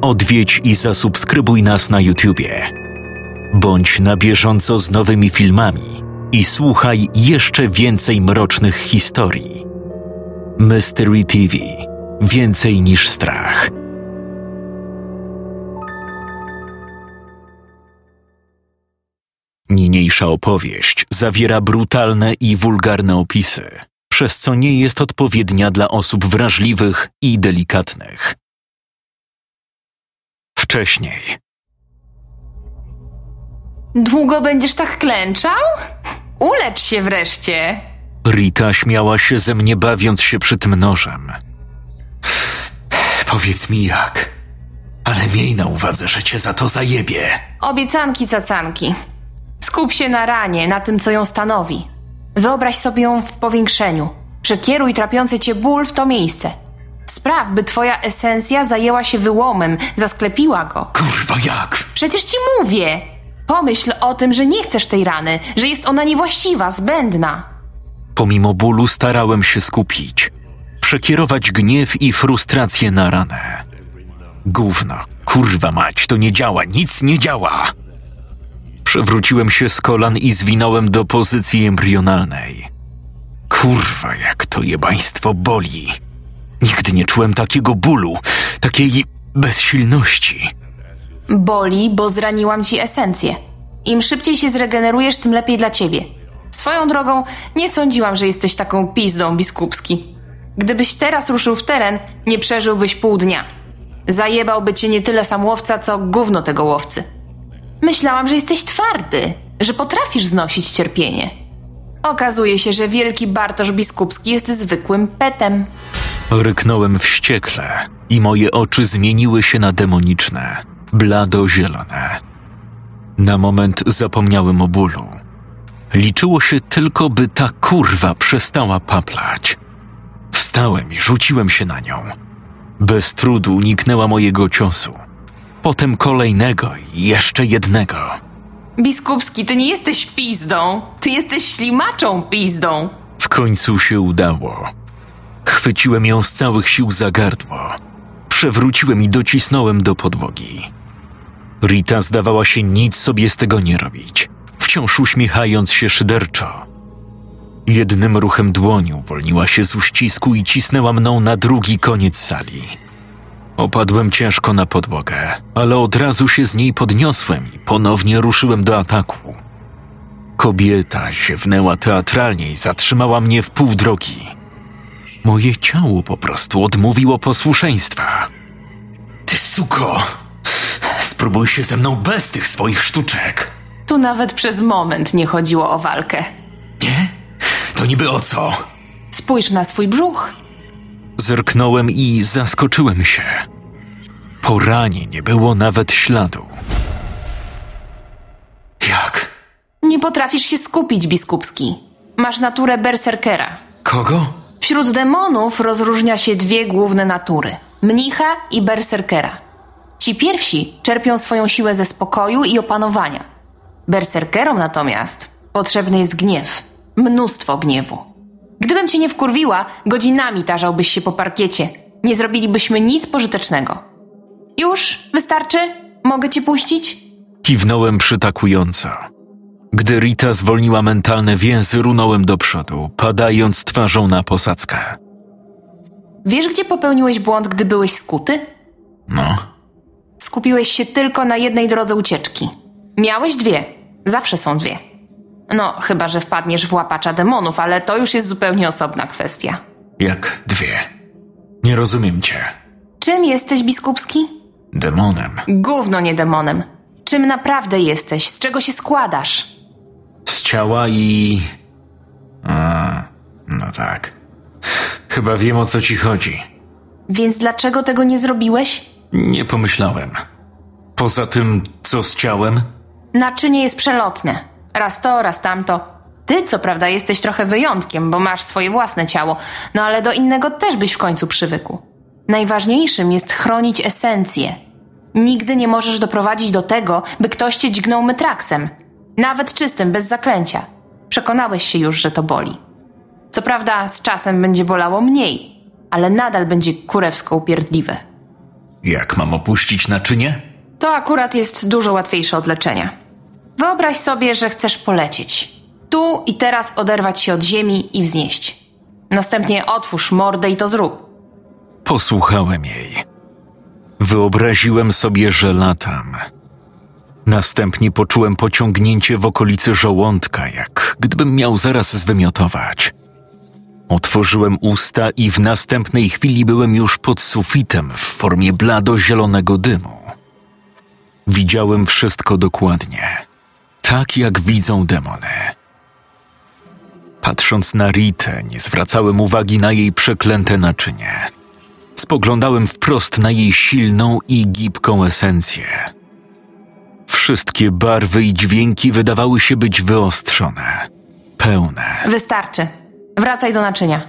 odwiedź i zasubskrybuj nas na YouTubie. Bądź na bieżąco z nowymi filmami i słuchaj jeszcze więcej mrocznych historii. Mystery TV Więcej niż strach. Niniejsza opowieść zawiera brutalne i wulgarne opisy, przez co nie jest odpowiednia dla osób wrażliwych i delikatnych. Wcześniej. Długo będziesz tak klęczał? Ulecz się wreszcie. Rita śmiała się ze mnie, bawiąc się przy tym nożem. Powiedz mi jak, ale miej na uwadze, że cię za to zajebie. Obiecanki cacanki. Skup się na ranie, na tym, co ją stanowi. Wyobraź sobie ją w powiększeniu. Przekieruj trapiący cię ból w to miejsce. Spraw, by twoja esencja zajęła się wyłomem, zasklepiła go. Kurwa jak? Przecież ci mówię! Pomyśl o tym, że nie chcesz tej rany, że jest ona niewłaściwa, zbędna. Pomimo bólu starałem się skupić. Przekierować gniew i frustrację na ranę. Gówno, kurwa mać, to nie działa, nic nie działa. Przewróciłem się z kolan i zwinąłem do pozycji embrionalnej. Kurwa, jak to jebaństwo boli. Nigdy nie czułem takiego bólu, takiej bezsilności. Boli, bo zraniłam ci esencję. Im szybciej się zregenerujesz, tym lepiej dla ciebie. Swoją drogą, nie sądziłam, że jesteś taką pizdą, biskupski. Gdybyś teraz ruszył w teren, nie przeżyłbyś pół dnia. Zajebałby cię nie tyle sam łowca, co gówno tego łowcy. Myślałam, że jesteś twardy, że potrafisz znosić cierpienie. Okazuje się, że wielki Bartosz Biskupski jest zwykłym petem. Ryknąłem wściekle i moje oczy zmieniły się na demoniczne, blado-zielone. Na moment zapomniałem o bólu. Liczyło się tylko, by ta kurwa przestała paplać. Wstałem i rzuciłem się na nią. Bez trudu uniknęła mojego ciosu. Potem kolejnego i jeszcze jednego. Biskupski, ty nie jesteś pizdą, ty jesteś ślimaczą pizdą. W końcu się udało. Chwyciłem ją z całych sił za gardło. Przewróciłem i docisnąłem do podłogi. Rita zdawała się nic sobie z tego nie robić, wciąż uśmiechając się szyderczo. Jednym ruchem dłoni uwolniła się z uścisku i cisnęła mną na drugi koniec sali. Opadłem ciężko na podłogę, ale od razu się z niej podniosłem i ponownie ruszyłem do ataku. Kobieta ziewnęła teatralnie i zatrzymała mnie w pół drogi. Moje ciało po prostu odmówiło posłuszeństwa. Ty suko! Spróbuj się ze mną bez tych swoich sztuczek. Tu nawet przez moment nie chodziło o walkę. Nie? To niby o co? Spójrz na swój brzuch. Zerknąłem i zaskoczyłem się. Po ranie nie było nawet śladu. Jak? Nie potrafisz się skupić, biskupski. Masz naturę berserkera. Kogo? Wśród demonów rozróżnia się dwie główne natury: mnicha i berserkera. Ci pierwsi czerpią swoją siłę ze spokoju i opanowania. Berserkerom natomiast potrzebny jest gniew, mnóstwo gniewu. Gdybym cię nie wkurwiła, godzinami tarzałbyś się po parkiecie. Nie zrobilibyśmy nic pożytecznego. Już? Wystarczy? Mogę cię puścić? Kiwnąłem przytakująco. Gdy Rita zwolniła mentalne więzy, runąłem do przodu, padając twarzą na posadzkę. Wiesz, gdzie popełniłeś błąd, gdy byłeś skuty? No, Skupiłeś się tylko na jednej drodze ucieczki. Miałeś dwie. Zawsze są dwie. No, chyba, że wpadniesz w łapacza demonów, ale to już jest zupełnie osobna kwestia. jak dwie. Nie rozumiem cię. Czym jesteś, biskupski? Demonem. Gówno nie demonem. Czym naprawdę jesteś? Z czego się składasz? Z ciała i. A, no tak. Chyba wiem o co ci chodzi. Więc dlaczego tego nie zrobiłeś? Nie pomyślałem. Poza tym, co z ciałem? Naczynie jest przelotne. Raz to, raz tamto. Ty, co prawda, jesteś trochę wyjątkiem, bo masz swoje własne ciało, no ale do innego też byś w końcu przywykł. Najważniejszym jest chronić esencję. Nigdy nie możesz doprowadzić do tego, by ktoś cię dźgnął metraksem. Nawet czystym, bez zaklęcia. Przekonałeś się już, że to boli. Co prawda, z czasem będzie bolało mniej, ale nadal będzie kurewsko upierdliwe. Jak mam opuścić naczynie? To akurat jest dużo łatwiejsze od leczenia. Wyobraź sobie, że chcesz polecieć. Tu i teraz oderwać się od ziemi i wznieść. Następnie otwórz mordę i to zrób. Posłuchałem jej. Wyobraziłem sobie, że latam. Następnie poczułem pociągnięcie w okolicy żołądka, jak gdybym miał zaraz zwymiotować. Otworzyłem usta i w następnej chwili byłem już pod sufitem w formie blado-zielonego dymu. Widziałem wszystko dokładnie, tak jak widzą demony. Patrząc na Ritę, nie zwracałem uwagi na jej przeklęte naczynie. Spoglądałem wprost na jej silną i gibką esencję. Wszystkie barwy i dźwięki wydawały się być wyostrzone, pełne. Wystarczy. Wracaj do naczynia.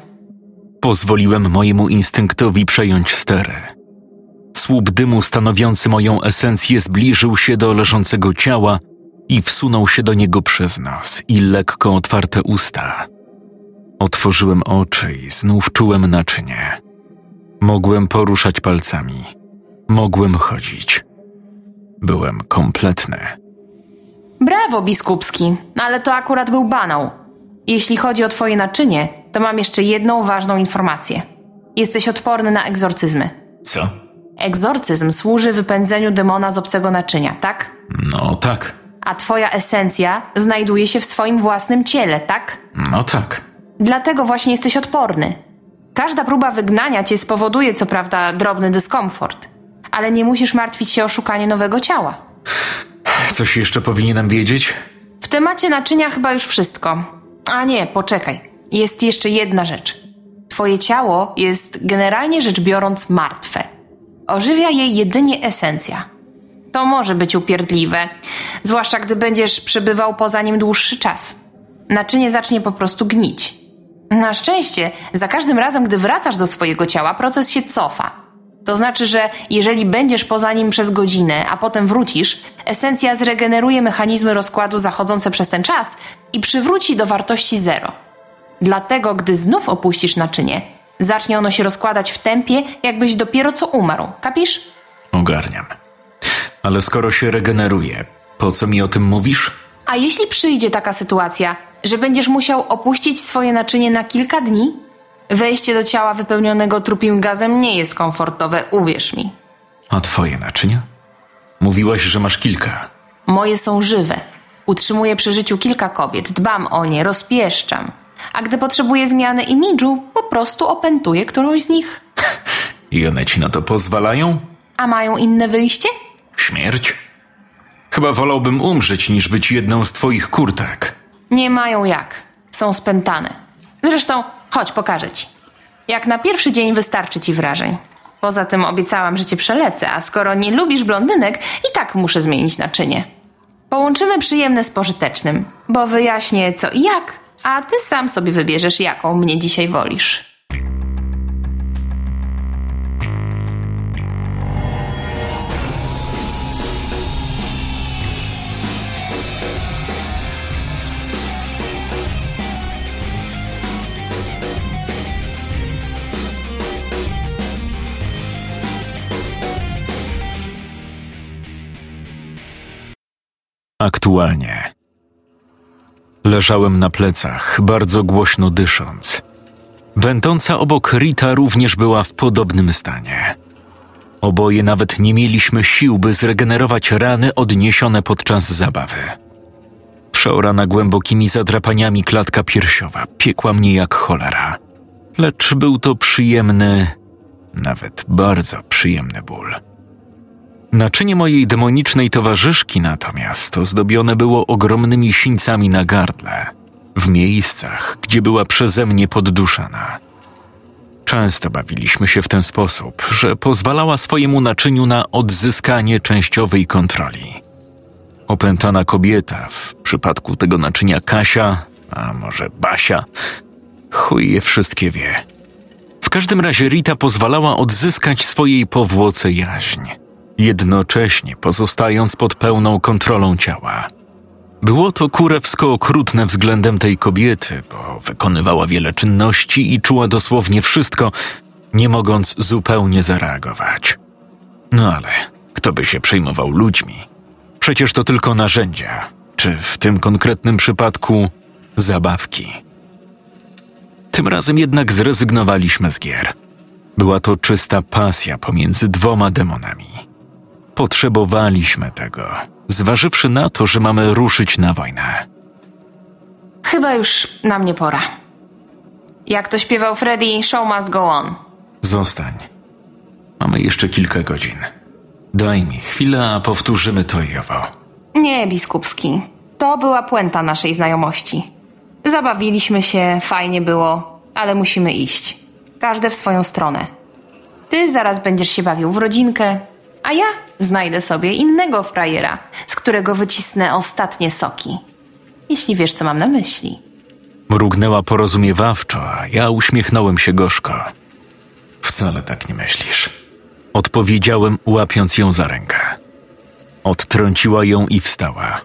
Pozwoliłem mojemu instynktowi przejąć stery. Słup dymu stanowiący moją esencję zbliżył się do leżącego ciała i wsunął się do niego przez nos i lekko otwarte usta. Otworzyłem oczy i znów czułem naczynie. Mogłem poruszać palcami. Mogłem chodzić. Byłem kompletny. Brawo, biskupski, ale to akurat był banał. Jeśli chodzi o twoje naczynie, to mam jeszcze jedną ważną informację. Jesteś odporny na egzorcyzmy. Co? Egzorcyzm służy wypędzeniu demona z obcego naczynia, tak? No tak. A twoja esencja znajduje się w swoim własnym ciele, tak? No tak. Dlatego właśnie jesteś odporny. Każda próba wygnania cię spowoduje, co prawda, drobny dyskomfort, ale nie musisz martwić się o szukanie nowego ciała. Coś jeszcze powinienem wiedzieć? W temacie naczynia chyba już wszystko. A nie, poczekaj. Jest jeszcze jedna rzecz. Twoje ciało jest generalnie rzecz biorąc martwe. Ożywia je jedynie esencja. To może być upierdliwe, zwłaszcza gdy będziesz przebywał poza nim dłuższy czas. Naczynie zacznie po prostu gnić. Na szczęście, za każdym razem, gdy wracasz do swojego ciała, proces się cofa. To znaczy, że jeżeli będziesz poza nim przez godzinę, a potem wrócisz, esencja zregeneruje mechanizmy rozkładu zachodzące przez ten czas i przywróci do wartości zero. Dlatego, gdy znów opuścisz naczynie, zacznie ono się rozkładać w tempie, jakbyś dopiero co umarł. Kapisz? Ogarniam. Ale skoro się regeneruje, po co mi o tym mówisz? A jeśli przyjdzie taka sytuacja, że będziesz musiał opuścić swoje naczynie na kilka dni? Wejście do ciała wypełnionego trupim gazem nie jest komfortowe, uwierz mi. A twoje naczynia? Mówiłaś, że masz kilka. Moje są żywe. Utrzymuję przy życiu kilka kobiet, dbam o nie, rozpieszczam. A gdy potrzebuję zmiany imidżu, po prostu opętuję którąś z nich. I one ci na to pozwalają? A mają inne wyjście? Śmierć? Chyba wolałbym umrzeć, niż być jedną z twoich kurtek. Nie mają jak. Są spętane. Zresztą, chodź, pokażę ci. Jak na pierwszy dzień wystarczy ci wrażeń. Poza tym obiecałam, że cię przelecę, a skoro nie lubisz blondynek, i tak muszę zmienić naczynie. Połączymy przyjemne z pożytecznym, bo wyjaśnię co i jak, a ty sam sobie wybierzesz, jaką mnie dzisiaj wolisz. Aktualnie. Leżałem na plecach, bardzo głośno dysząc. Wędąca obok Rita również była w podobnym stanie. Oboje nawet nie mieliśmy sił, by zregenerować rany odniesione podczas zabawy. Przeorana głębokimi zadrapaniami klatka piersiowa piekła mnie jak cholera. Lecz był to przyjemny, nawet bardzo przyjemny ból. Naczynie mojej demonicznej towarzyszki natomiast ozdobione było ogromnymi sińcami na gardle, w miejscach, gdzie była przeze mnie podduszana. Często bawiliśmy się w ten sposób, że pozwalała swojemu naczyniu na odzyskanie częściowej kontroli. Opętana kobieta, w przypadku tego naczynia Kasia, a może Basia, chuj je wszystkie wie. W każdym razie Rita pozwalała odzyskać swojej powłoce jaźń jednocześnie pozostając pod pełną kontrolą ciała. Było to kurewsko okrutne względem tej kobiety, bo wykonywała wiele czynności i czuła dosłownie wszystko, nie mogąc zupełnie zareagować. No ale kto by się przejmował ludźmi? Przecież to tylko narzędzia, czy w tym konkretnym przypadku zabawki. Tym razem jednak zrezygnowaliśmy z gier. Była to czysta pasja pomiędzy dwoma demonami. Potrzebowaliśmy tego, zważywszy na to, że mamy ruszyć na wojnę. Chyba już na mnie pora. Jak to śpiewał Freddy, show must go on. Zostań. Mamy jeszcze kilka godzin. Daj mi chwilę, a powtórzymy to i owo. Nie, biskupski. To była puenta naszej znajomości. Zabawiliśmy się, fajnie było, ale musimy iść. Każde w swoją stronę. Ty zaraz będziesz się bawił w rodzinkę, a ja znajdę sobie innego frajera, z którego wycisnę ostatnie soki. Jeśli wiesz, co mam na myśli. Mrugnęła porozumiewawczo, a ja uśmiechnąłem się gorzko. Wcale tak nie myślisz. Odpowiedziałem, łapiąc ją za rękę. Odtrąciła ją i wstała.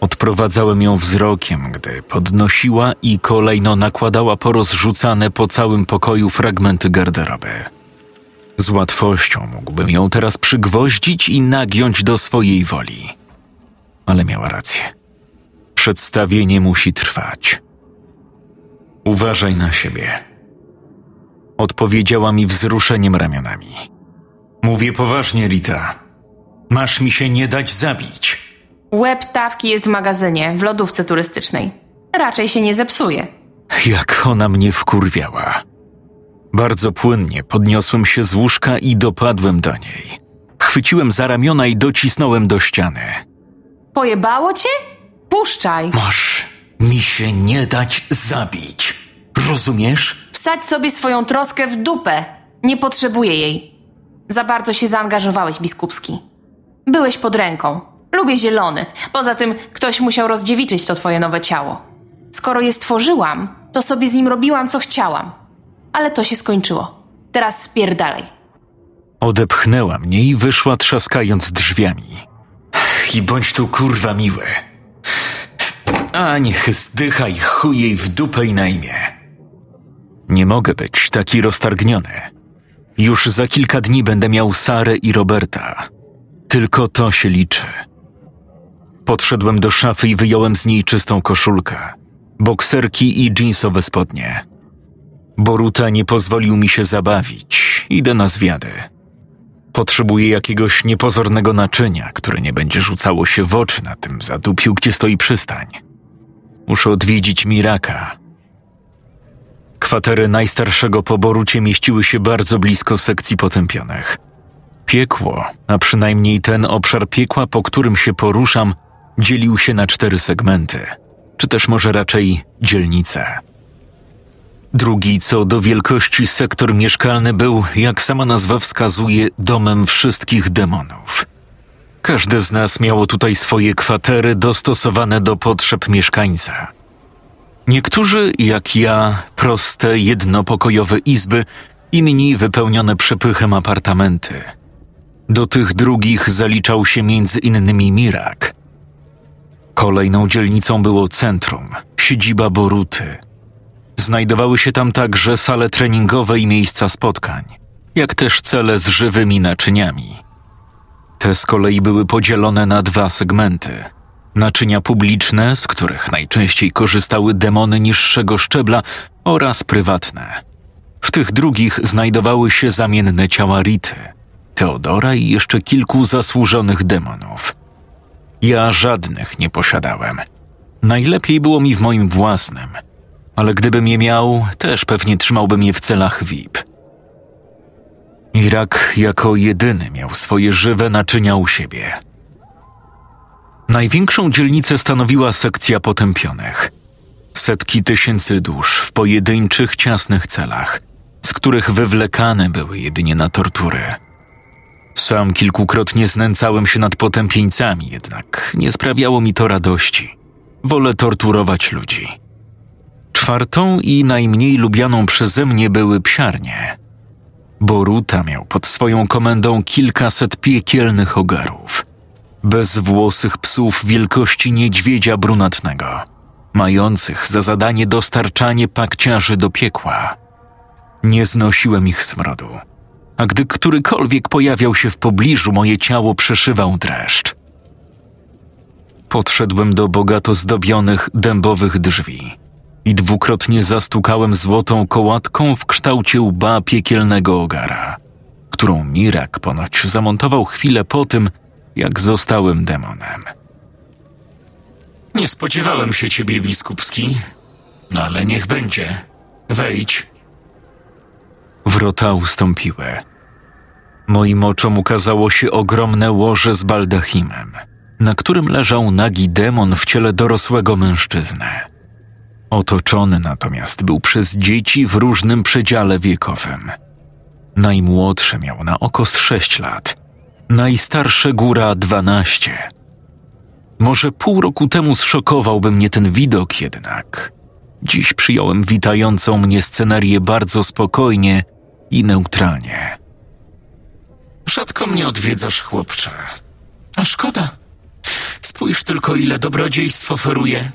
Odprowadzałem ją wzrokiem, gdy podnosiła i kolejno nakładała porozrzucane po całym pokoju fragmenty garderoby. Z łatwością mógłbym ją teraz przygwoździć i nagiąć do swojej woli. Ale miała rację. Przedstawienie musi trwać. Uważaj na siebie. Odpowiedziała mi wzruszeniem ramionami. Mówię poważnie, Rita. Masz mi się nie dać zabić. Łeb tawki jest w magazynie, w lodówce turystycznej. Raczej się nie zepsuje. Jak ona mnie wkurwiała. Bardzo płynnie podniosłem się z łóżka i dopadłem do niej. Chwyciłem za ramiona i docisnąłem do ściany. Pojebało cię? Puszczaj. Masz mi się nie dać zabić. Rozumiesz? Wsadź sobie swoją troskę w dupę. Nie potrzebuję jej. Za bardzo się zaangażowałeś, biskupski. Byłeś pod ręką. Lubię zielony. Poza tym ktoś musiał rozdziewiczyć to twoje nowe ciało. Skoro je stworzyłam, to sobie z nim robiłam, co chciałam. Ale to się skończyło. Teraz spierdalaj. Odepchnęła mnie i wyszła trzaskając drzwiami. I bądź tu kurwa miły. A niech zdycha i chuj jej w dupę i na imię. Nie mogę być taki roztargniony. Już za kilka dni będę miał Sarę i Roberta. Tylko to się liczy. Podszedłem do szafy i wyjąłem z niej czystą koszulkę, bokserki i jeansowe spodnie. Boruta nie pozwolił mi się zabawić. Idę na zwiady. Potrzebuję jakiegoś niepozornego naczynia, które nie będzie rzucało się w oczy na tym zadupiu, gdzie stoi przystań. Muszę odwiedzić Miraka. Kwatery najstarszego po Borucie mieściły się bardzo blisko sekcji potępionych. Piekło, a przynajmniej ten obszar piekła, po którym się poruszam, dzielił się na cztery segmenty, czy też może raczej dzielnice. Drugi co do wielkości sektor mieszkalny był, jak sama nazwa wskazuje, domem wszystkich demonów. Każde z nas miało tutaj swoje kwatery dostosowane do potrzeb mieszkańca. Niektórzy, jak ja, proste, jednopokojowe izby, inni wypełnione przepychem apartamenty. Do tych drugich zaliczał się między innymi Mirak. Kolejną dzielnicą było centrum, siedziba Boruty. Znajdowały się tam także sale treningowe i miejsca spotkań, jak też cele z żywymi naczyniami. Te z kolei były podzielone na dwa segmenty. Naczynia publiczne, z których najczęściej korzystały demony niższego szczebla, oraz prywatne. W tych drugich znajdowały się zamienne ciała Rity, Teodora i jeszcze kilku zasłużonych demonów. Ja żadnych nie posiadałem. Najlepiej było mi w moim własnym, ale gdybym je miał, też pewnie trzymałbym je w celach VIP. Irak jako jedyny miał swoje żywe naczynia u siebie. Największą dzielnicę stanowiła sekcja potępionych. Setki tysięcy dusz w pojedynczych, ciasnych celach, z których wywlekane były jedynie na tortury. Sam kilkukrotnie znęcałem się nad potępieńcami, jednak nie sprawiało mi to radości. Wolę torturować ludzi. Czwartą i najmniej lubianą przeze mnie były psiarnie. Boruta miał pod swoją komendą kilkaset piekielnych ogarów. Bezwłosych psów wielkości niedźwiedzia brunatnego, mających za zadanie dostarczanie pakciarzy do piekła. Nie znosiłem ich smrodu. a gdy którykolwiek pojawiał się w pobliżu, moje ciało przeszywał dreszcz. Podszedłem do bogato zdobionych dębowych drzwi i dwukrotnie zastukałem złotą kołatką w kształcie łba piekielnego ogara, którą Mirak ponoć zamontował chwilę po tym, jak zostałem demonem. Nie spodziewałem się ciebie, biskupski. No ale niech będzie. Wejdź. Wrota ustąpiły. Moim oczom ukazało się ogromne łoże z baldachimem, na którym leżał nagi demon w ciele dorosłego mężczyzny. Otoczony natomiast był przez dzieci w różnym przedziale wiekowym. Najmłodsze miał na oko sześć lat, najstarsze góra dwanaście. Może pół roku temu zszokowałby mnie ten widok jednak. Dziś przyjąłem witającą mnie scenarię bardzo spokojnie i neutralnie. Rzadko mnie odwiedzasz, chłopcze. A szkoda. Spójrz tylko, ile dobrodziejstw oferuje.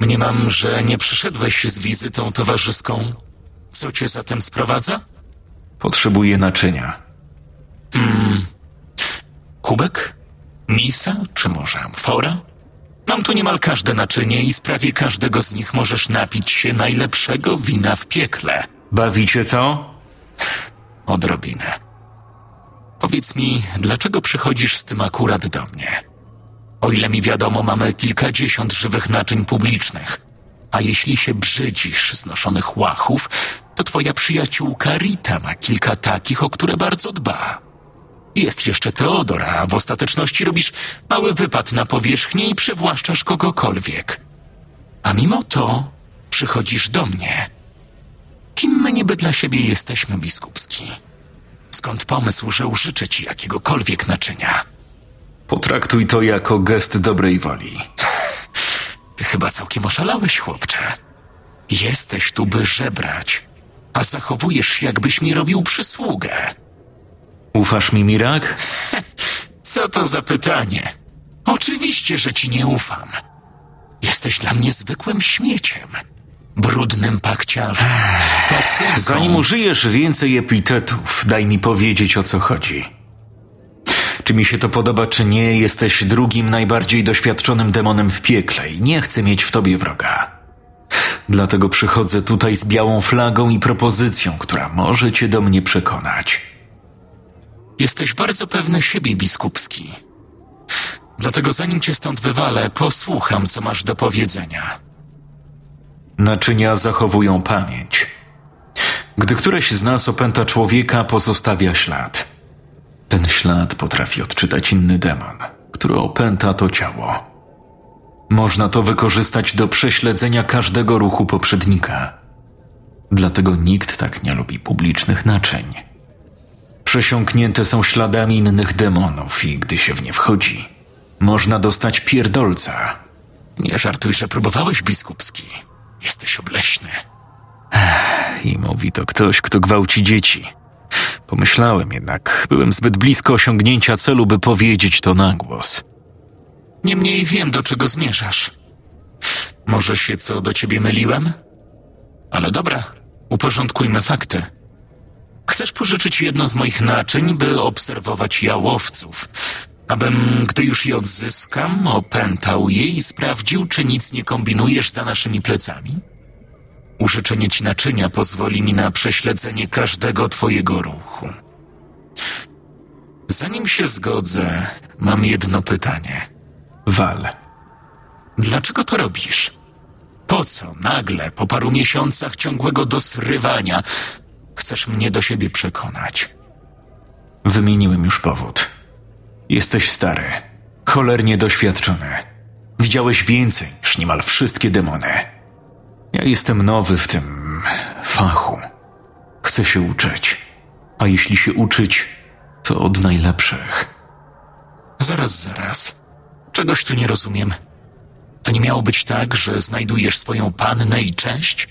Mniemam, że nie przyszedłeś z wizytą towarzyską. Co cię zatem sprowadza? Potrzebuję naczynia. Kubek? Misa? Czy może amfora? Mam tu niemal każde naczynie i z prawie każdego z nich możesz napić się najlepszego wina w piekle. Bawicie co? Odrobinę. Powiedz mi, dlaczego przychodzisz z tym akurat do mnie? O ile mi wiadomo, mamy kilkadziesiąt żywych naczyń publicznych. A jeśli się brzydzisz znoszonych łachów, to twoja przyjaciółka Rita ma kilka takich, o które bardzo dba. Jest jeszcze Teodora, a w ostateczności robisz mały wypad na powierzchnię i przywłaszczasz kogokolwiek. A mimo to przychodzisz do mnie. Kim my niby dla siebie jesteśmy, biskupski? Skąd pomysł, że użyczę ci jakiegokolwiek naczynia? Potraktuj to jako gest dobrej woli. Ty chyba całkiem oszalałeś, chłopcze. Jesteś tu, by żebrać, a zachowujesz się, jakbyś mi robił przysługę. Ufasz mi, Mirak? Co to za pytanie? Oczywiście, że ci nie ufam. Jesteś dla mnie zwykłym śmieciem. Brudnym pakciarzem. Zanim użyjesz więcej epitetów, daj mi powiedzieć o co chodzi. Czy mi się to podoba, czy nie, jesteś drugim najbardziej doświadczonym demonem w piekle i nie chcę mieć w tobie wroga. Dlatego przychodzę tutaj z białą flagą i propozycją, która może cię do mnie przekonać. Jesteś bardzo pewny siebie, biskupski. Dlatego zanim cię stąd wywalę, posłucham, co masz do powiedzenia. Naczynia zachowują pamięć. Gdy któreś z nas opęta człowieka, pozostawia ślad. Ten ślad potrafi odczytać inny demon, który opęta to ciało. Można to wykorzystać do prześledzenia każdego ruchu poprzednika. Dlatego nikt tak nie lubi publicznych naczyń. Przesiąknięte są śladami innych demonów i gdy się w nie wchodzi, można dostać pierdolca. Nie żartuj, że próbowałeś, biskupski. Jesteś obleśny. I mówi to ktoś, kto gwałci dzieci. Pomyślałem jednak, byłem zbyt blisko osiągnięcia celu, by powiedzieć to na głos. Niemniej wiem, do czego zmierzasz. Może się co do ciebie myliłem? Ale dobra, uporządkujmy fakty. Chcesz pożyczyć jedno z moich naczyń, by obserwować jałowców, abym, gdy już je odzyskam, opętał je i sprawdził, czy nic nie kombinujesz za naszymi plecami? Użyczenie ci naczynia pozwoli mi na prześledzenie każdego twojego ruchu. Zanim się zgodzę, mam jedno pytanie. Wal. Dlaczego to robisz? Po co nagle, po paru miesiącach ciągłego dosrywania, chcesz mnie do siebie przekonać? Wymieniłem już powód. Jesteś stary, cholernie doświadczony. Widziałeś więcej niż niemal wszystkie demony. Ja jestem nowy w tym fachu. Chcę się uczyć. A jeśli się uczyć, to od najlepszych. Zaraz, zaraz. Czegoś tu nie rozumiem. To nie miało być tak, że znajdujesz swoją pannę i cześć?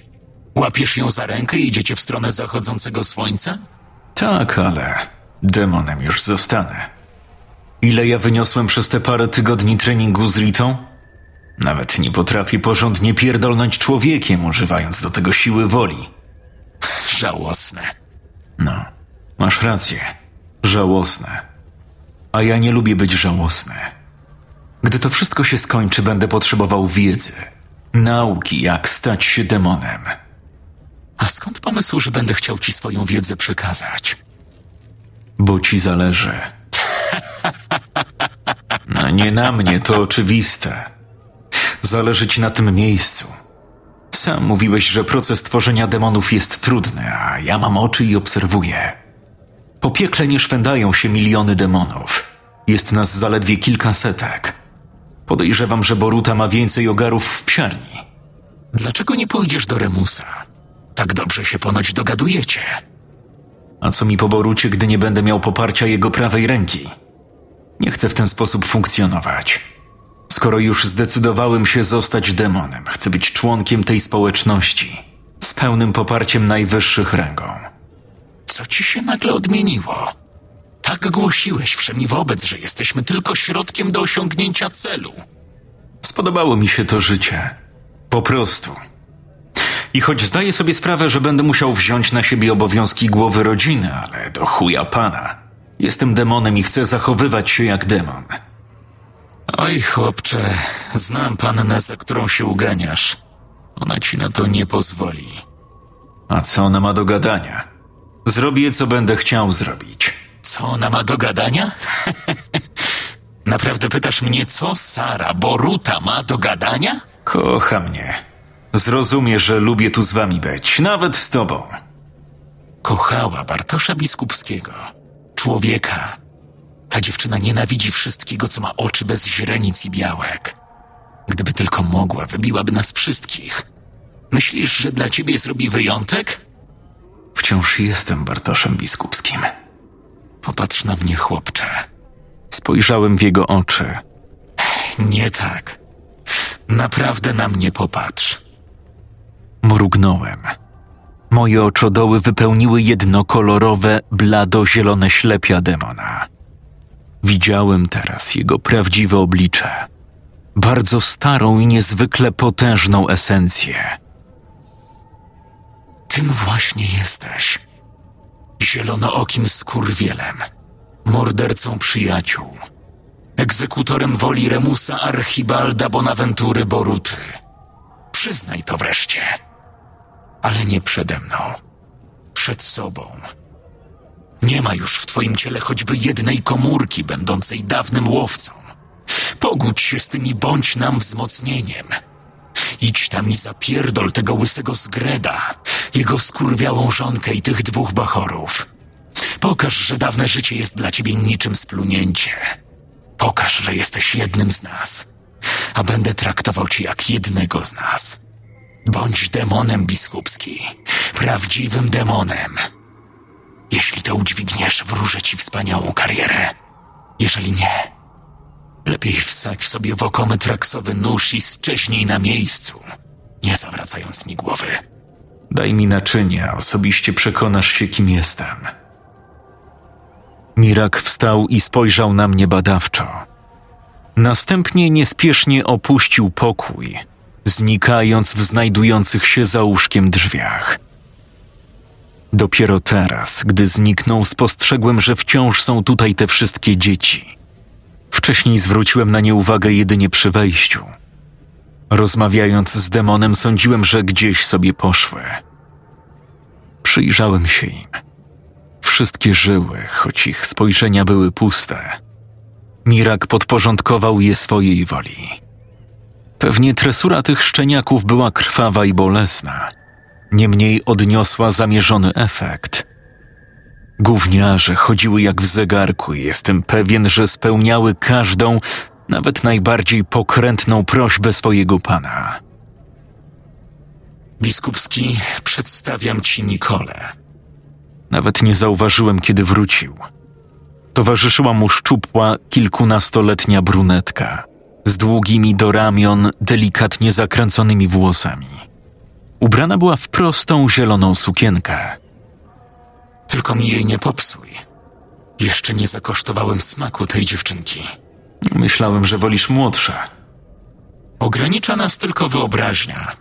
Łapiesz ją za rękę i idziecie w stronę zachodzącego słońca? Tak, ale demonem już zostanę. Ile ja wyniosłem przez te parę tygodni treningu z Ritą? Nawet nie potrafię porządnie pierdolnąć człowiekiem, używając do tego siły woli. Żałosne. No, Masz rację. Żałosne. A ja nie lubię być żałosny. Gdy to wszystko się skończy, będę potrzebował wiedzy, nauki, jak stać się demonem. A skąd pomysł, że będę chciał ci swoją wiedzę przekazać? Bo ci zależy. No nie na mnie, to oczywiste. Zależy ci na tym miejscu. Sam mówiłeś, że proces tworzenia demonów jest trudny, a ja mam oczy i obserwuję. Po piekle nie szwędają się miliony demonów. Jest nas zaledwie kilka setek. Podejrzewam, że Boruta ma więcej ogarów w psiarni. Dlaczego nie pójdziesz do Remusa? Tak dobrze się ponoć dogadujecie. A co mi po Borucie, gdy nie będę miał poparcia jego prawej ręki? Nie chcę w ten sposób funkcjonować. Skoro już zdecydowałem się zostać demonem, chcę być członkiem tej społeczności, z pełnym poparciem najwyższych rangą. Co ci się nagle odmieniło? Tak głosiłeś wszemi wobec, że jesteśmy tylko środkiem do osiągnięcia celu. Spodobało mi się to życie. Po prostu. I choć zdaję sobie sprawę, że będę musiał wziąć na siebie obowiązki głowy rodziny, ale do chuja pana. Jestem demonem i chcę zachowywać się jak demon. Oj, chłopcze, znam pannę, za którą się uganiasz. Ona ci na to nie pozwoli. A co ona ma do gadania? Zrobię, co będę chciał zrobić. Co ona ma do gadania? Naprawdę pytasz mnie, co Sara Boruta ma do gadania? Kocha mnie. Zrozumie, że lubię tu z wami być, nawet z tobą. Kochała Bartosza Biskupskiego. Człowieka. Ta dziewczyna nienawidzi wszystkiego, co ma oczy bez źrenic i białek. Gdyby tylko mogła, wybiłaby nas wszystkich. Myślisz, że dla ciebie zrobi wyjątek? Wciąż jestem Bartoszem Biskupskim. Popatrz na mnie, chłopcze. Spojrzałem w jego oczy. Nie tak. Naprawdę na mnie popatrz. Mrugnąłem. Moje oczodoły wypełniły jednokolorowe, blado-zielone ślepia demona. Widziałem teraz jego prawdziwe oblicze. Bardzo starą i niezwykle potężną esencję. Tym właśnie jesteś. Zielonookim skurwielem. Mordercą przyjaciół. Egzekutorem woli Remusa Archibalda Bonaventury Boruty. Przyznaj to wreszcie. Ale nie przede mną. Przed sobą. Nie ma już w twoim ciele choćby jednej komórki będącej dawnym łowcą. Pogódź się z tym i bądź nam wzmocnieniem. Idź tam i zapierdol tego łysego zgreda, jego skurwiałą żonkę i tych dwóch bachorów. Pokaż, że dawne życie jest dla ciebie niczym splunięcie. Pokaż, że jesteś jednym z nas, a będę traktował cię jak jednego z nas. Bądź demonem biskupski, prawdziwym demonem. Jeśli to udźwigniesz, wróżę ci wspaniałą karierę. Jeżeli nie, lepiej wsadź sobie w oko metraksowy nóż i szczeźnij na miejscu, nie zawracając mi głowy. Daj mi naczynia, osobiście przekonasz się, kim jestem. Mirak wstał i spojrzał na mnie badawczo. Następnie niespiesznie opuścił pokój, znikając w znajdujących się za łóżkiem drzwiach. Dopiero teraz, gdy zniknął, spostrzegłem, że wciąż są tutaj te wszystkie dzieci. Wcześniej zwróciłem na nie uwagę jedynie przy wejściu. Rozmawiając z demonem, sądziłem, że gdzieś sobie poszły. Przyjrzałem się im. Wszystkie żyły, choć ich spojrzenia były puste. Mirak podporządkował je swojej woli. Pewnie tresura tych szczeniaków była krwawa i bolesna, niemniej odniosła zamierzony efekt. Gówniarze chodziły jak w zegarku i jestem pewien, że spełniały każdą, nawet najbardziej pokrętną prośbę swojego pana. Biskupski, przedstawiam ci Nikolę. Nawet nie zauważyłem, kiedy wrócił. Towarzyszyła mu szczupła, kilkunastoletnia brunetka z długimi do ramion, delikatnie zakręconymi włosami. Ubrana była w prostą, zieloną sukienkę. Tylko mi jej nie popsuj. Jeszcze nie zakosztowałem smaku tej dziewczynki. Myślałem, że wolisz młodsze. Ogranicza nas tylko wyobraźnia,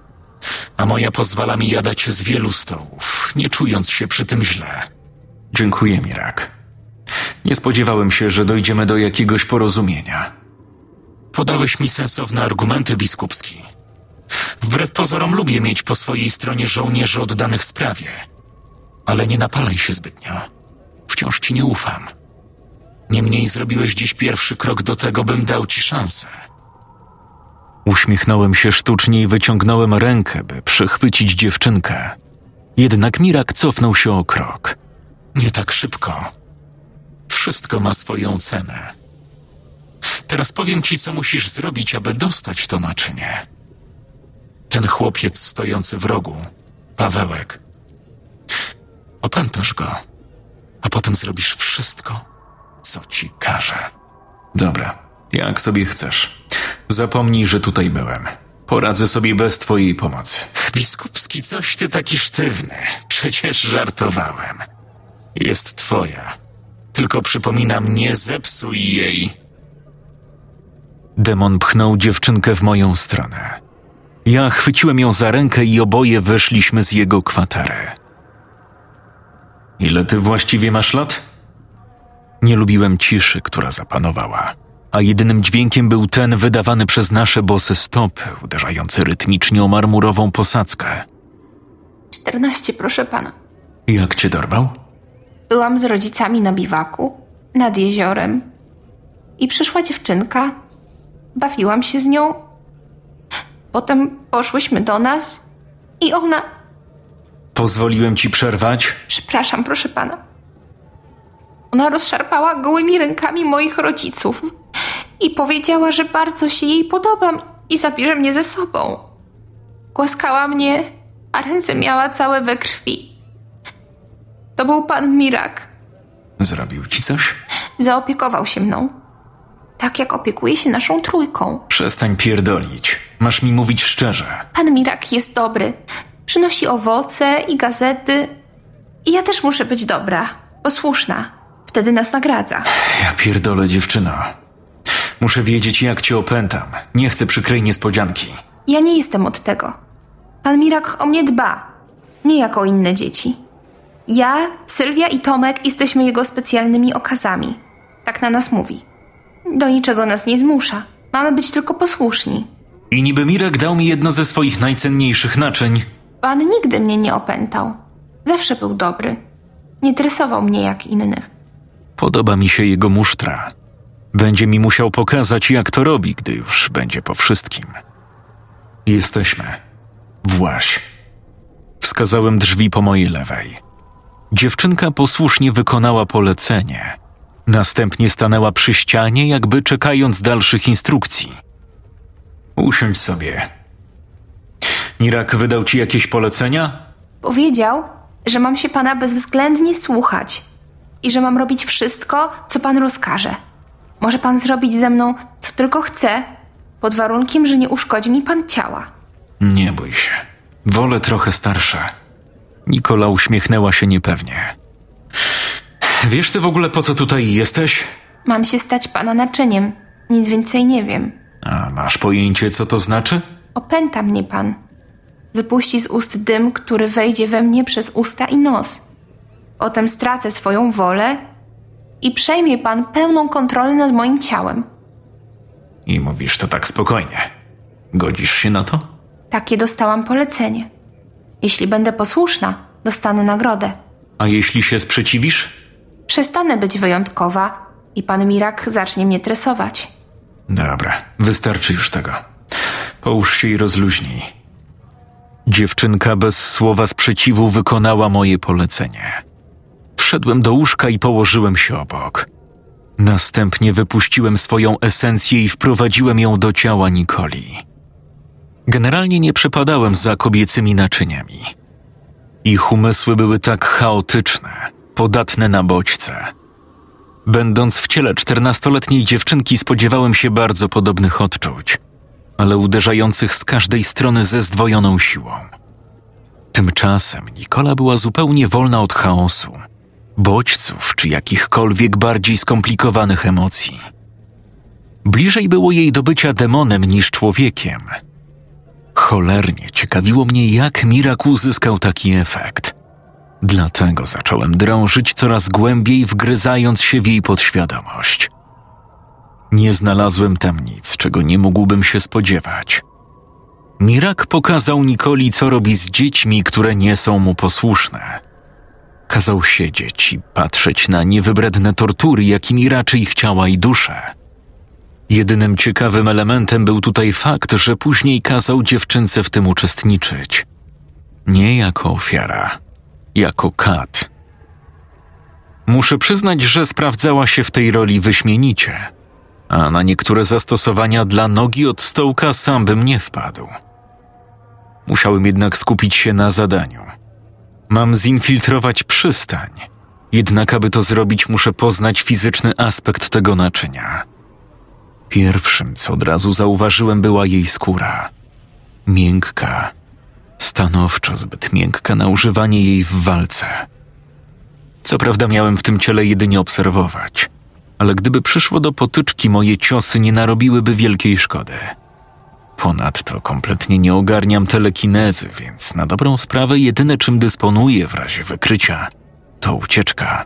a moja pozwala mi jadać z wielu stołów, nie czując się przy tym źle. Dziękuję, Mirak. Nie spodziewałem się, że dojdziemy do jakiegoś porozumienia. Podałeś mi sensowne argumenty, biskupski. Wbrew pozorom lubię mieć po swojej stronie żołnierzy oddanych sprawie. Ale nie napalaj się zbytnio. Wciąż ci nie ufam. Niemniej zrobiłeś dziś pierwszy krok do tego, bym dał ci szansę. Uśmiechnąłem się sztucznie i wyciągnąłem rękę, by przechwycić dziewczynkę. Jednak Mirak cofnął się o krok. Nie tak szybko. Wszystko ma swoją cenę. Teraz powiem ci, co musisz zrobić, aby dostać to naczynie. Ten chłopiec stojący w rogu, Pawełek. Opętasz go, a potem zrobisz wszystko, co ci każe. Dobra, jak sobie chcesz. Zapomnij, że tutaj byłem. Poradzę sobie bez twojej pomocy. Biskupski, coś ty taki sztywny. Przecież żartowałem. Jest twoja. Tylko przypominam, nie zepsuj jej. Demon pchnął dziewczynkę w moją stronę. Ja chwyciłem ją za rękę i oboje wyszliśmy z jego kwatery. Ile ty właściwie masz lat? Nie lubiłem ciszy, która zapanowała, a jedynym dźwiękiem był ten wydawany przez nasze bose stopy, uderzający rytmicznie o marmurową posadzkę. 14, proszę pana. Jak cię dorwał? Byłam z rodzicami na biwaku, nad jeziorem. I przyszła dziewczynka. Bawiłam się z nią. Potem poszłyśmy do nas i ona. Pozwoliłem ci przerwać? Przepraszam, proszę pana. Ona rozszarpała gołymi rękami moich rodziców i powiedziała, że bardzo się jej podobam i zabierze mnie ze sobą. Głaskała mnie, a ręce miała całe we krwi. To był pan Mirak. Zrobił ci coś? Zaopiekował się mną. Tak jak opiekuje się naszą trójką. Przestań pierdolić. Masz mi mówić szczerze. Pan Mirak jest dobry. Przynosi owoce i gazety. I ja też muszę być dobra, posłuszna. Wtedy nas nagradza. Ja pierdolę dziewczyna. Muszę wiedzieć, jak cię opętam. Nie chcę przykrej niespodzianki. Ja nie jestem od tego. Pan Mirak o mnie dba. Nie jak o inne dzieci. Ja, Sylwia i Tomek jesteśmy jego specjalnymi okazami. Tak na nas mówi. Do niczego nas nie zmusza. Mamy być tylko posłuszni. I niby Mirek dał mi jedno ze swoich najcenniejszych naczyń. Pan nigdy mnie nie opętał. Zawsze był dobry. Nie tresował mnie jak innych. Podoba mi się jego musztra. Będzie mi musiał pokazać, jak to robi, gdy już będzie po wszystkim. Jesteśmy. Właś. Wskazałem drzwi po mojej lewej. Dziewczynka posłusznie wykonała polecenie. Następnie stanęła przy ścianie, jakby czekając dalszych instrukcji. Usiądź sobie. Nirak wydał ci jakieś polecenia? Powiedział, że mam się pana bezwzględnie słuchać i że mam robić wszystko, co pan rozkaże. Może pan zrobić ze mną, co tylko chce, pod warunkiem, że nie uszkodzi mi pan ciała. Nie bój się. Wolę trochę starsze. Nikola uśmiechnęła się niepewnie. Wiesz ty w ogóle po co tutaj jesteś? Mam się stać pana naczyniem. Nic więcej nie wiem. A masz pojęcie, co to znaczy? Opęta mnie pan. Wypuści z ust dym, który wejdzie we mnie przez usta i nos. Potem stracę swoją wolę i przejmie pan pełną kontrolę nad moim ciałem. I mówisz to tak spokojnie. Godzisz się na to? Takie dostałam polecenie. Jeśli będę posłuszna, dostanę nagrodę. A jeśli się sprzeciwisz? Przestanę być wyjątkowa i pan Mirak zacznie mnie tresować. Dobra, wystarczy już tego. Połóż się i rozluźnij. Dziewczynka bez słowa sprzeciwu wykonała moje polecenie. Wszedłem do łóżka i położyłem się obok. Następnie wypuściłem swoją esencję i wprowadziłem ją do ciała Nikoli. Generalnie nie przepadałem za kobiecymi naczyniami. Ich umysły były tak chaotyczne, podatne na bodźce. Będąc w ciele czternastoletniej dziewczynki, spodziewałem się bardzo podobnych odczuć, ale uderzających z każdej strony ze zdwojoną siłą. Tymczasem Nikola była zupełnie wolna od chaosu, bodźców czy jakichkolwiek bardziej skomplikowanych emocji. Bliżej było jej do bycia demonem niż człowiekiem. Cholernie ciekawiło mnie, jak Mirak uzyskał taki efekt. Dlatego zacząłem drążyć coraz głębiej, wgryzając się w jej podświadomość. Nie znalazłem tam nic, czego nie mógłbym się spodziewać. Mirak pokazał Nikoli, co robi z dziećmi, które nie są mu posłuszne. Kazał siedzieć i patrzeć na niewybredne tortury, jakimi raczy ich ciała i dusze. Jedynym ciekawym elementem był tutaj fakt, że później kazał dziewczynce w tym uczestniczyć. Nie jako ofiara, jako kat. Muszę przyznać, że sprawdzała się w tej roli wyśmienicie, a na niektóre zastosowania dla nogi od stołka sam bym nie wpadł. Musiałem jednak skupić się na zadaniu. Mam zinfiltrować przystań, jednak aby to zrobić, muszę poznać fizyczny aspekt tego naczynia. Pierwszym, co od razu zauważyłem, była jej skóra. Miękka, stanowczo zbyt miękka na używanie jej w walce. Co prawda miałem w tym ciele jedynie obserwować, ale gdyby przyszło do potyczki, moje ciosy nie narobiłyby wielkiej szkody. Ponadto kompletnie nie ogarniam telekinezy, więc na dobrą sprawę jedyne czym dysponuję w razie wykrycia to ucieczka.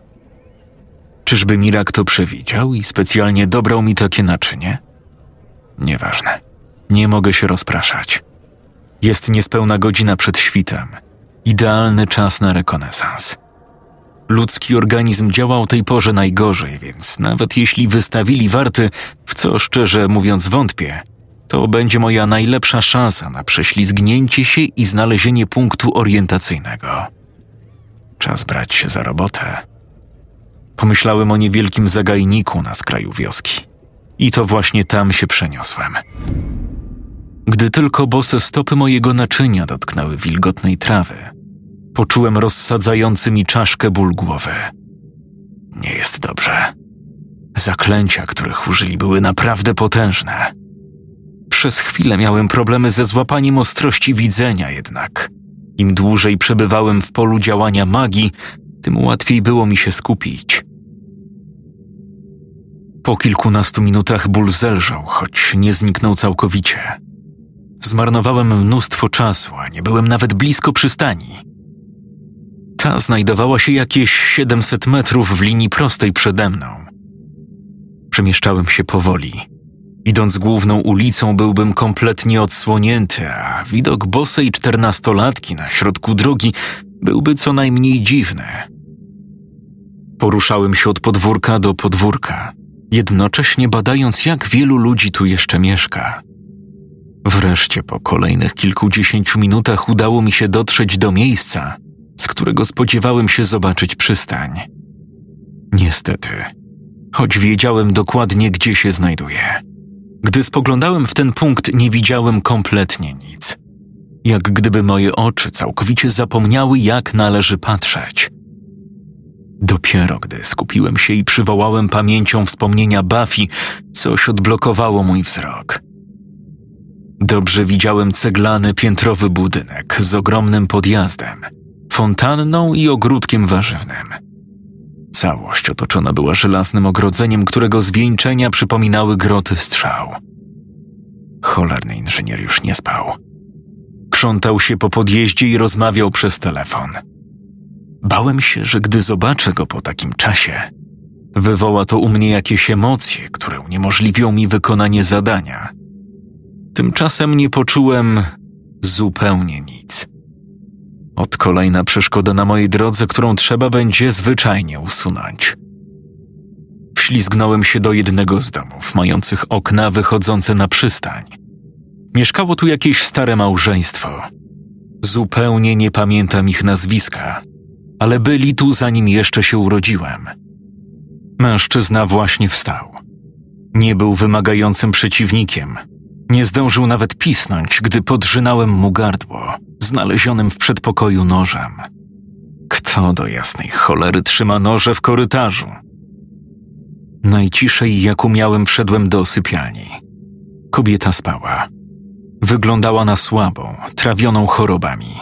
Czyżby Mirak to przewidział i specjalnie dobrał mi takie naczynie? Nieważne. Nie mogę się rozpraszać. Jest niespełna godzina przed świtem. Idealny czas na rekonesans. Ludzki organizm działa o tej porze najgorzej, więc nawet jeśli wystawili warty, w co szczerze mówiąc wątpię, to będzie moja najlepsza szansa na prześlizgnięcie się i znalezienie punktu orientacyjnego. Czas brać się za robotę. Pomyślałem o niewielkim zagajniku na skraju wioski. I to właśnie tam się przeniosłem. Gdy tylko bose stopy mojego naczynia dotknęły wilgotnej trawy, poczułem rozsadzający mi czaszkę ból głowy. Nie jest dobrze. Zaklęcia, których użyli, były naprawdę potężne. Przez chwilę miałem problemy ze złapaniem ostrości widzenia, jednak im dłużej przebywałem w polu działania magii, tym łatwiej było mi się skupić. Po kilkunastu minutach ból zelżał, choć nie zniknął całkowicie. Zmarnowałem mnóstwo czasu, a nie byłem nawet blisko przystani. Ta znajdowała się jakieś 700 metrów w linii prostej przede mną. Przemieszczałem się powoli. Idąc główną ulicą, byłbym kompletnie odsłonięty, a widok bosej czternastolatki na środku drogi byłby co najmniej dziwny. Poruszałem się od podwórka do podwórka, jednocześnie badając, jak wielu ludzi tu jeszcze mieszka. Wreszcie po kolejnych kilkudziesięciu minutach udało mi się dotrzeć do miejsca, z którego spodziewałem się zobaczyć przystań. Niestety, choć wiedziałem dokładnie, gdzie się znajduje. Gdy spoglądałem w ten punkt, nie widziałem kompletnie nic. Jak gdyby moje oczy całkowicie zapomniały, jak należy patrzeć. Dopiero gdy skupiłem się i przywołałem pamięcią wspomnienia Buffy, coś odblokowało mój wzrok. Dobrze widziałem ceglany piętrowy budynek z ogromnym podjazdem, fontanną i ogródkiem warzywnym. Całość otoczona była żelaznym ogrodzeniem, którego zwieńczenia przypominały groty strzał. Cholerny inżynier już nie spał. Krzątał się po podjeździe i rozmawiał przez telefon. Bałem się, że gdy zobaczę go po takim czasie, wywoła to u mnie jakieś emocje, które uniemożliwią mi wykonanie zadania. Tymczasem nie poczułem zupełnie nic. Od kolejna przeszkoda na mojej drodze, którą trzeba będzie zwyczajnie usunąć. Wślizgnąłem się do jednego z domów, mających okna wychodzące na przystań. Mieszkało tu jakieś stare małżeństwo. Zupełnie nie pamiętam ich nazwiska, ale byli tu zanim jeszcze się urodziłem. Mężczyzna właśnie wstał. Nie był wymagającym przeciwnikiem. Nie zdążył nawet pisnąć, gdy podrzynałem mu gardło, znalezionym w przedpokoju nożem. Kto do jasnej cholery trzyma noże w korytarzu? Najciszej jak umiałem wszedłem do sypialni. Kobieta spała. Wyglądała na słabą, trawioną chorobami.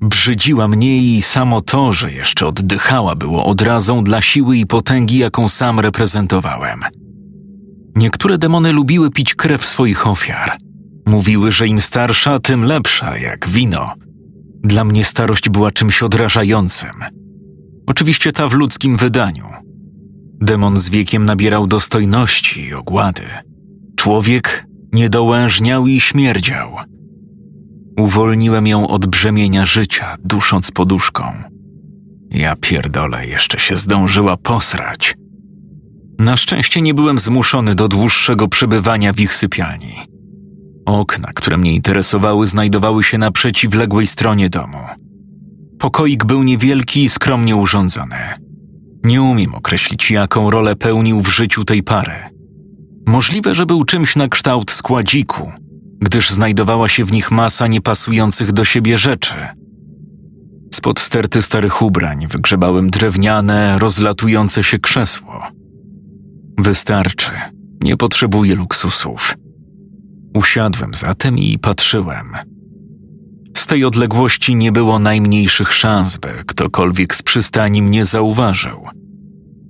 Brzydziła mnie i samo to, że jeszcze oddychała, było odrazą dla siły i potęgi, jaką sam reprezentowałem. Niektóre demony lubiły pić krew swoich ofiar. Mówiły, że im starsza, tym lepsza, jak wino. Dla mnie starość była czymś odrażającym. Oczywiście ta w ludzkim wydaniu. Demon z wiekiem nabierał dostojności i ogłady. Człowiek niedołężniał i śmierdział. Uwolniłem ją od brzemienia życia, dusząc poduszką. Ja pierdolę, jeszcze się zdążyła posrać. Na szczęście nie byłem zmuszony do dłuższego przebywania w ich sypialni. Okna, które mnie interesowały, znajdowały się na przeciwległej stronie domu. Pokoik był niewielki i skromnie urządzony. Nie umiem określić, jaką rolę pełnił w życiu tej pary. Możliwe, że był czymś na kształt składziku, gdyż znajdowała się w nich masa niepasujących do siebie rzeczy. Spod sterty starych ubrań wygrzebałem drewniane, rozlatujące się krzesło. Wystarczy, nie potrzebuję luksusów. Usiadłem zatem i patrzyłem. Z tej odległości nie było najmniejszych szans, by ktokolwiek z przystani mnie zauważył.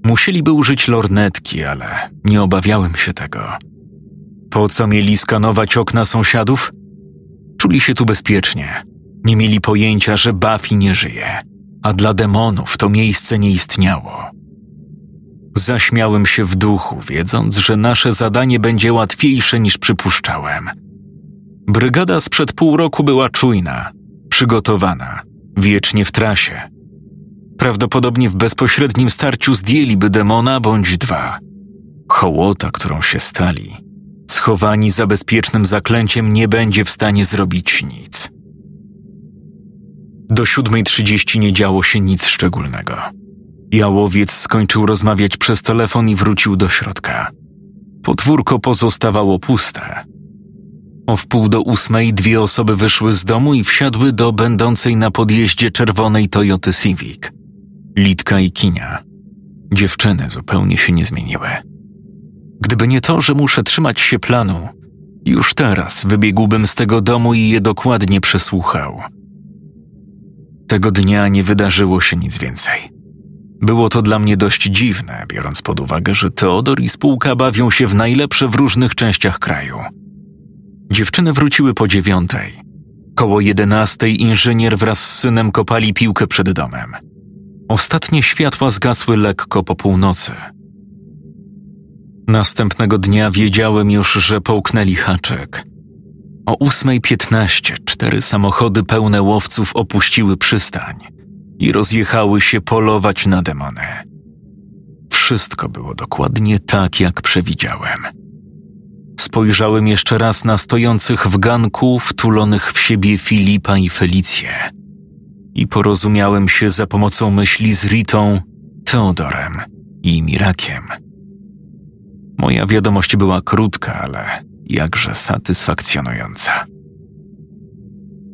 Musieliby użyć lornetki, ale nie obawiałem się tego. Po co mieli skanować okna sąsiadów? Czuli się tu bezpiecznie. Nie mieli pojęcia, że Buffy nie żyje, a dla demonów to miejsce nie istniało. Zaśmiałem się w duchu, wiedząc, że nasze zadanie będzie łatwiejsze niż przypuszczałem. Brygada sprzed pół roku była czujna, przygotowana, wiecznie w trasie. Prawdopodobnie w bezpośrednim starciu zdjęliby demona bądź dwa. Hołota, którą się stali, schowani za bezpiecznym zaklęciem, nie będzie w stanie zrobić nic. Do siódmej trzydzieści nie działo się nic szczególnego. Jałowiec skończył rozmawiać przez telefon i wrócił do środka. Podwórko pozostawało puste. O wpół do ósmej dwie osoby wyszły z domu i wsiadły do będącej na podjeździe czerwonej Toyoty Civic. Litka i Kinia. Dziewczyny zupełnie się nie zmieniły. Gdyby nie to, że muszę trzymać się planu, już teraz wybiegłbym z tego domu i je dokładnie przesłuchał. Tego dnia nie wydarzyło się nic więcej. Było to dla mnie dość dziwne, biorąc pod uwagę, że Teodor i spółka bawią się w najlepsze w różnych częściach kraju. Dziewczyny wróciły po dziewiątej. Koło jedenastej inżynier wraz z synem kopali piłkę przed domem. Ostatnie światła zgasły lekko po północy. Następnego dnia wiedziałem już, że połknęli haczyk. O ósmej piętnaście cztery samochody pełne łowców opuściły przystań i rozjechały się polować na demony. Wszystko było dokładnie tak, jak przewidziałem. Spojrzałem jeszcze raz na stojących w ganku, wtulonych w siebie Filipa i Felicję i porozumiałem się za pomocą myśli z Ritą, Teodorem i Mirakiem. Moja wiadomość była krótka, ale jakże satysfakcjonująca.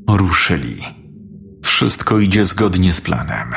Ruszyli. Wszystko idzie zgodnie z planem.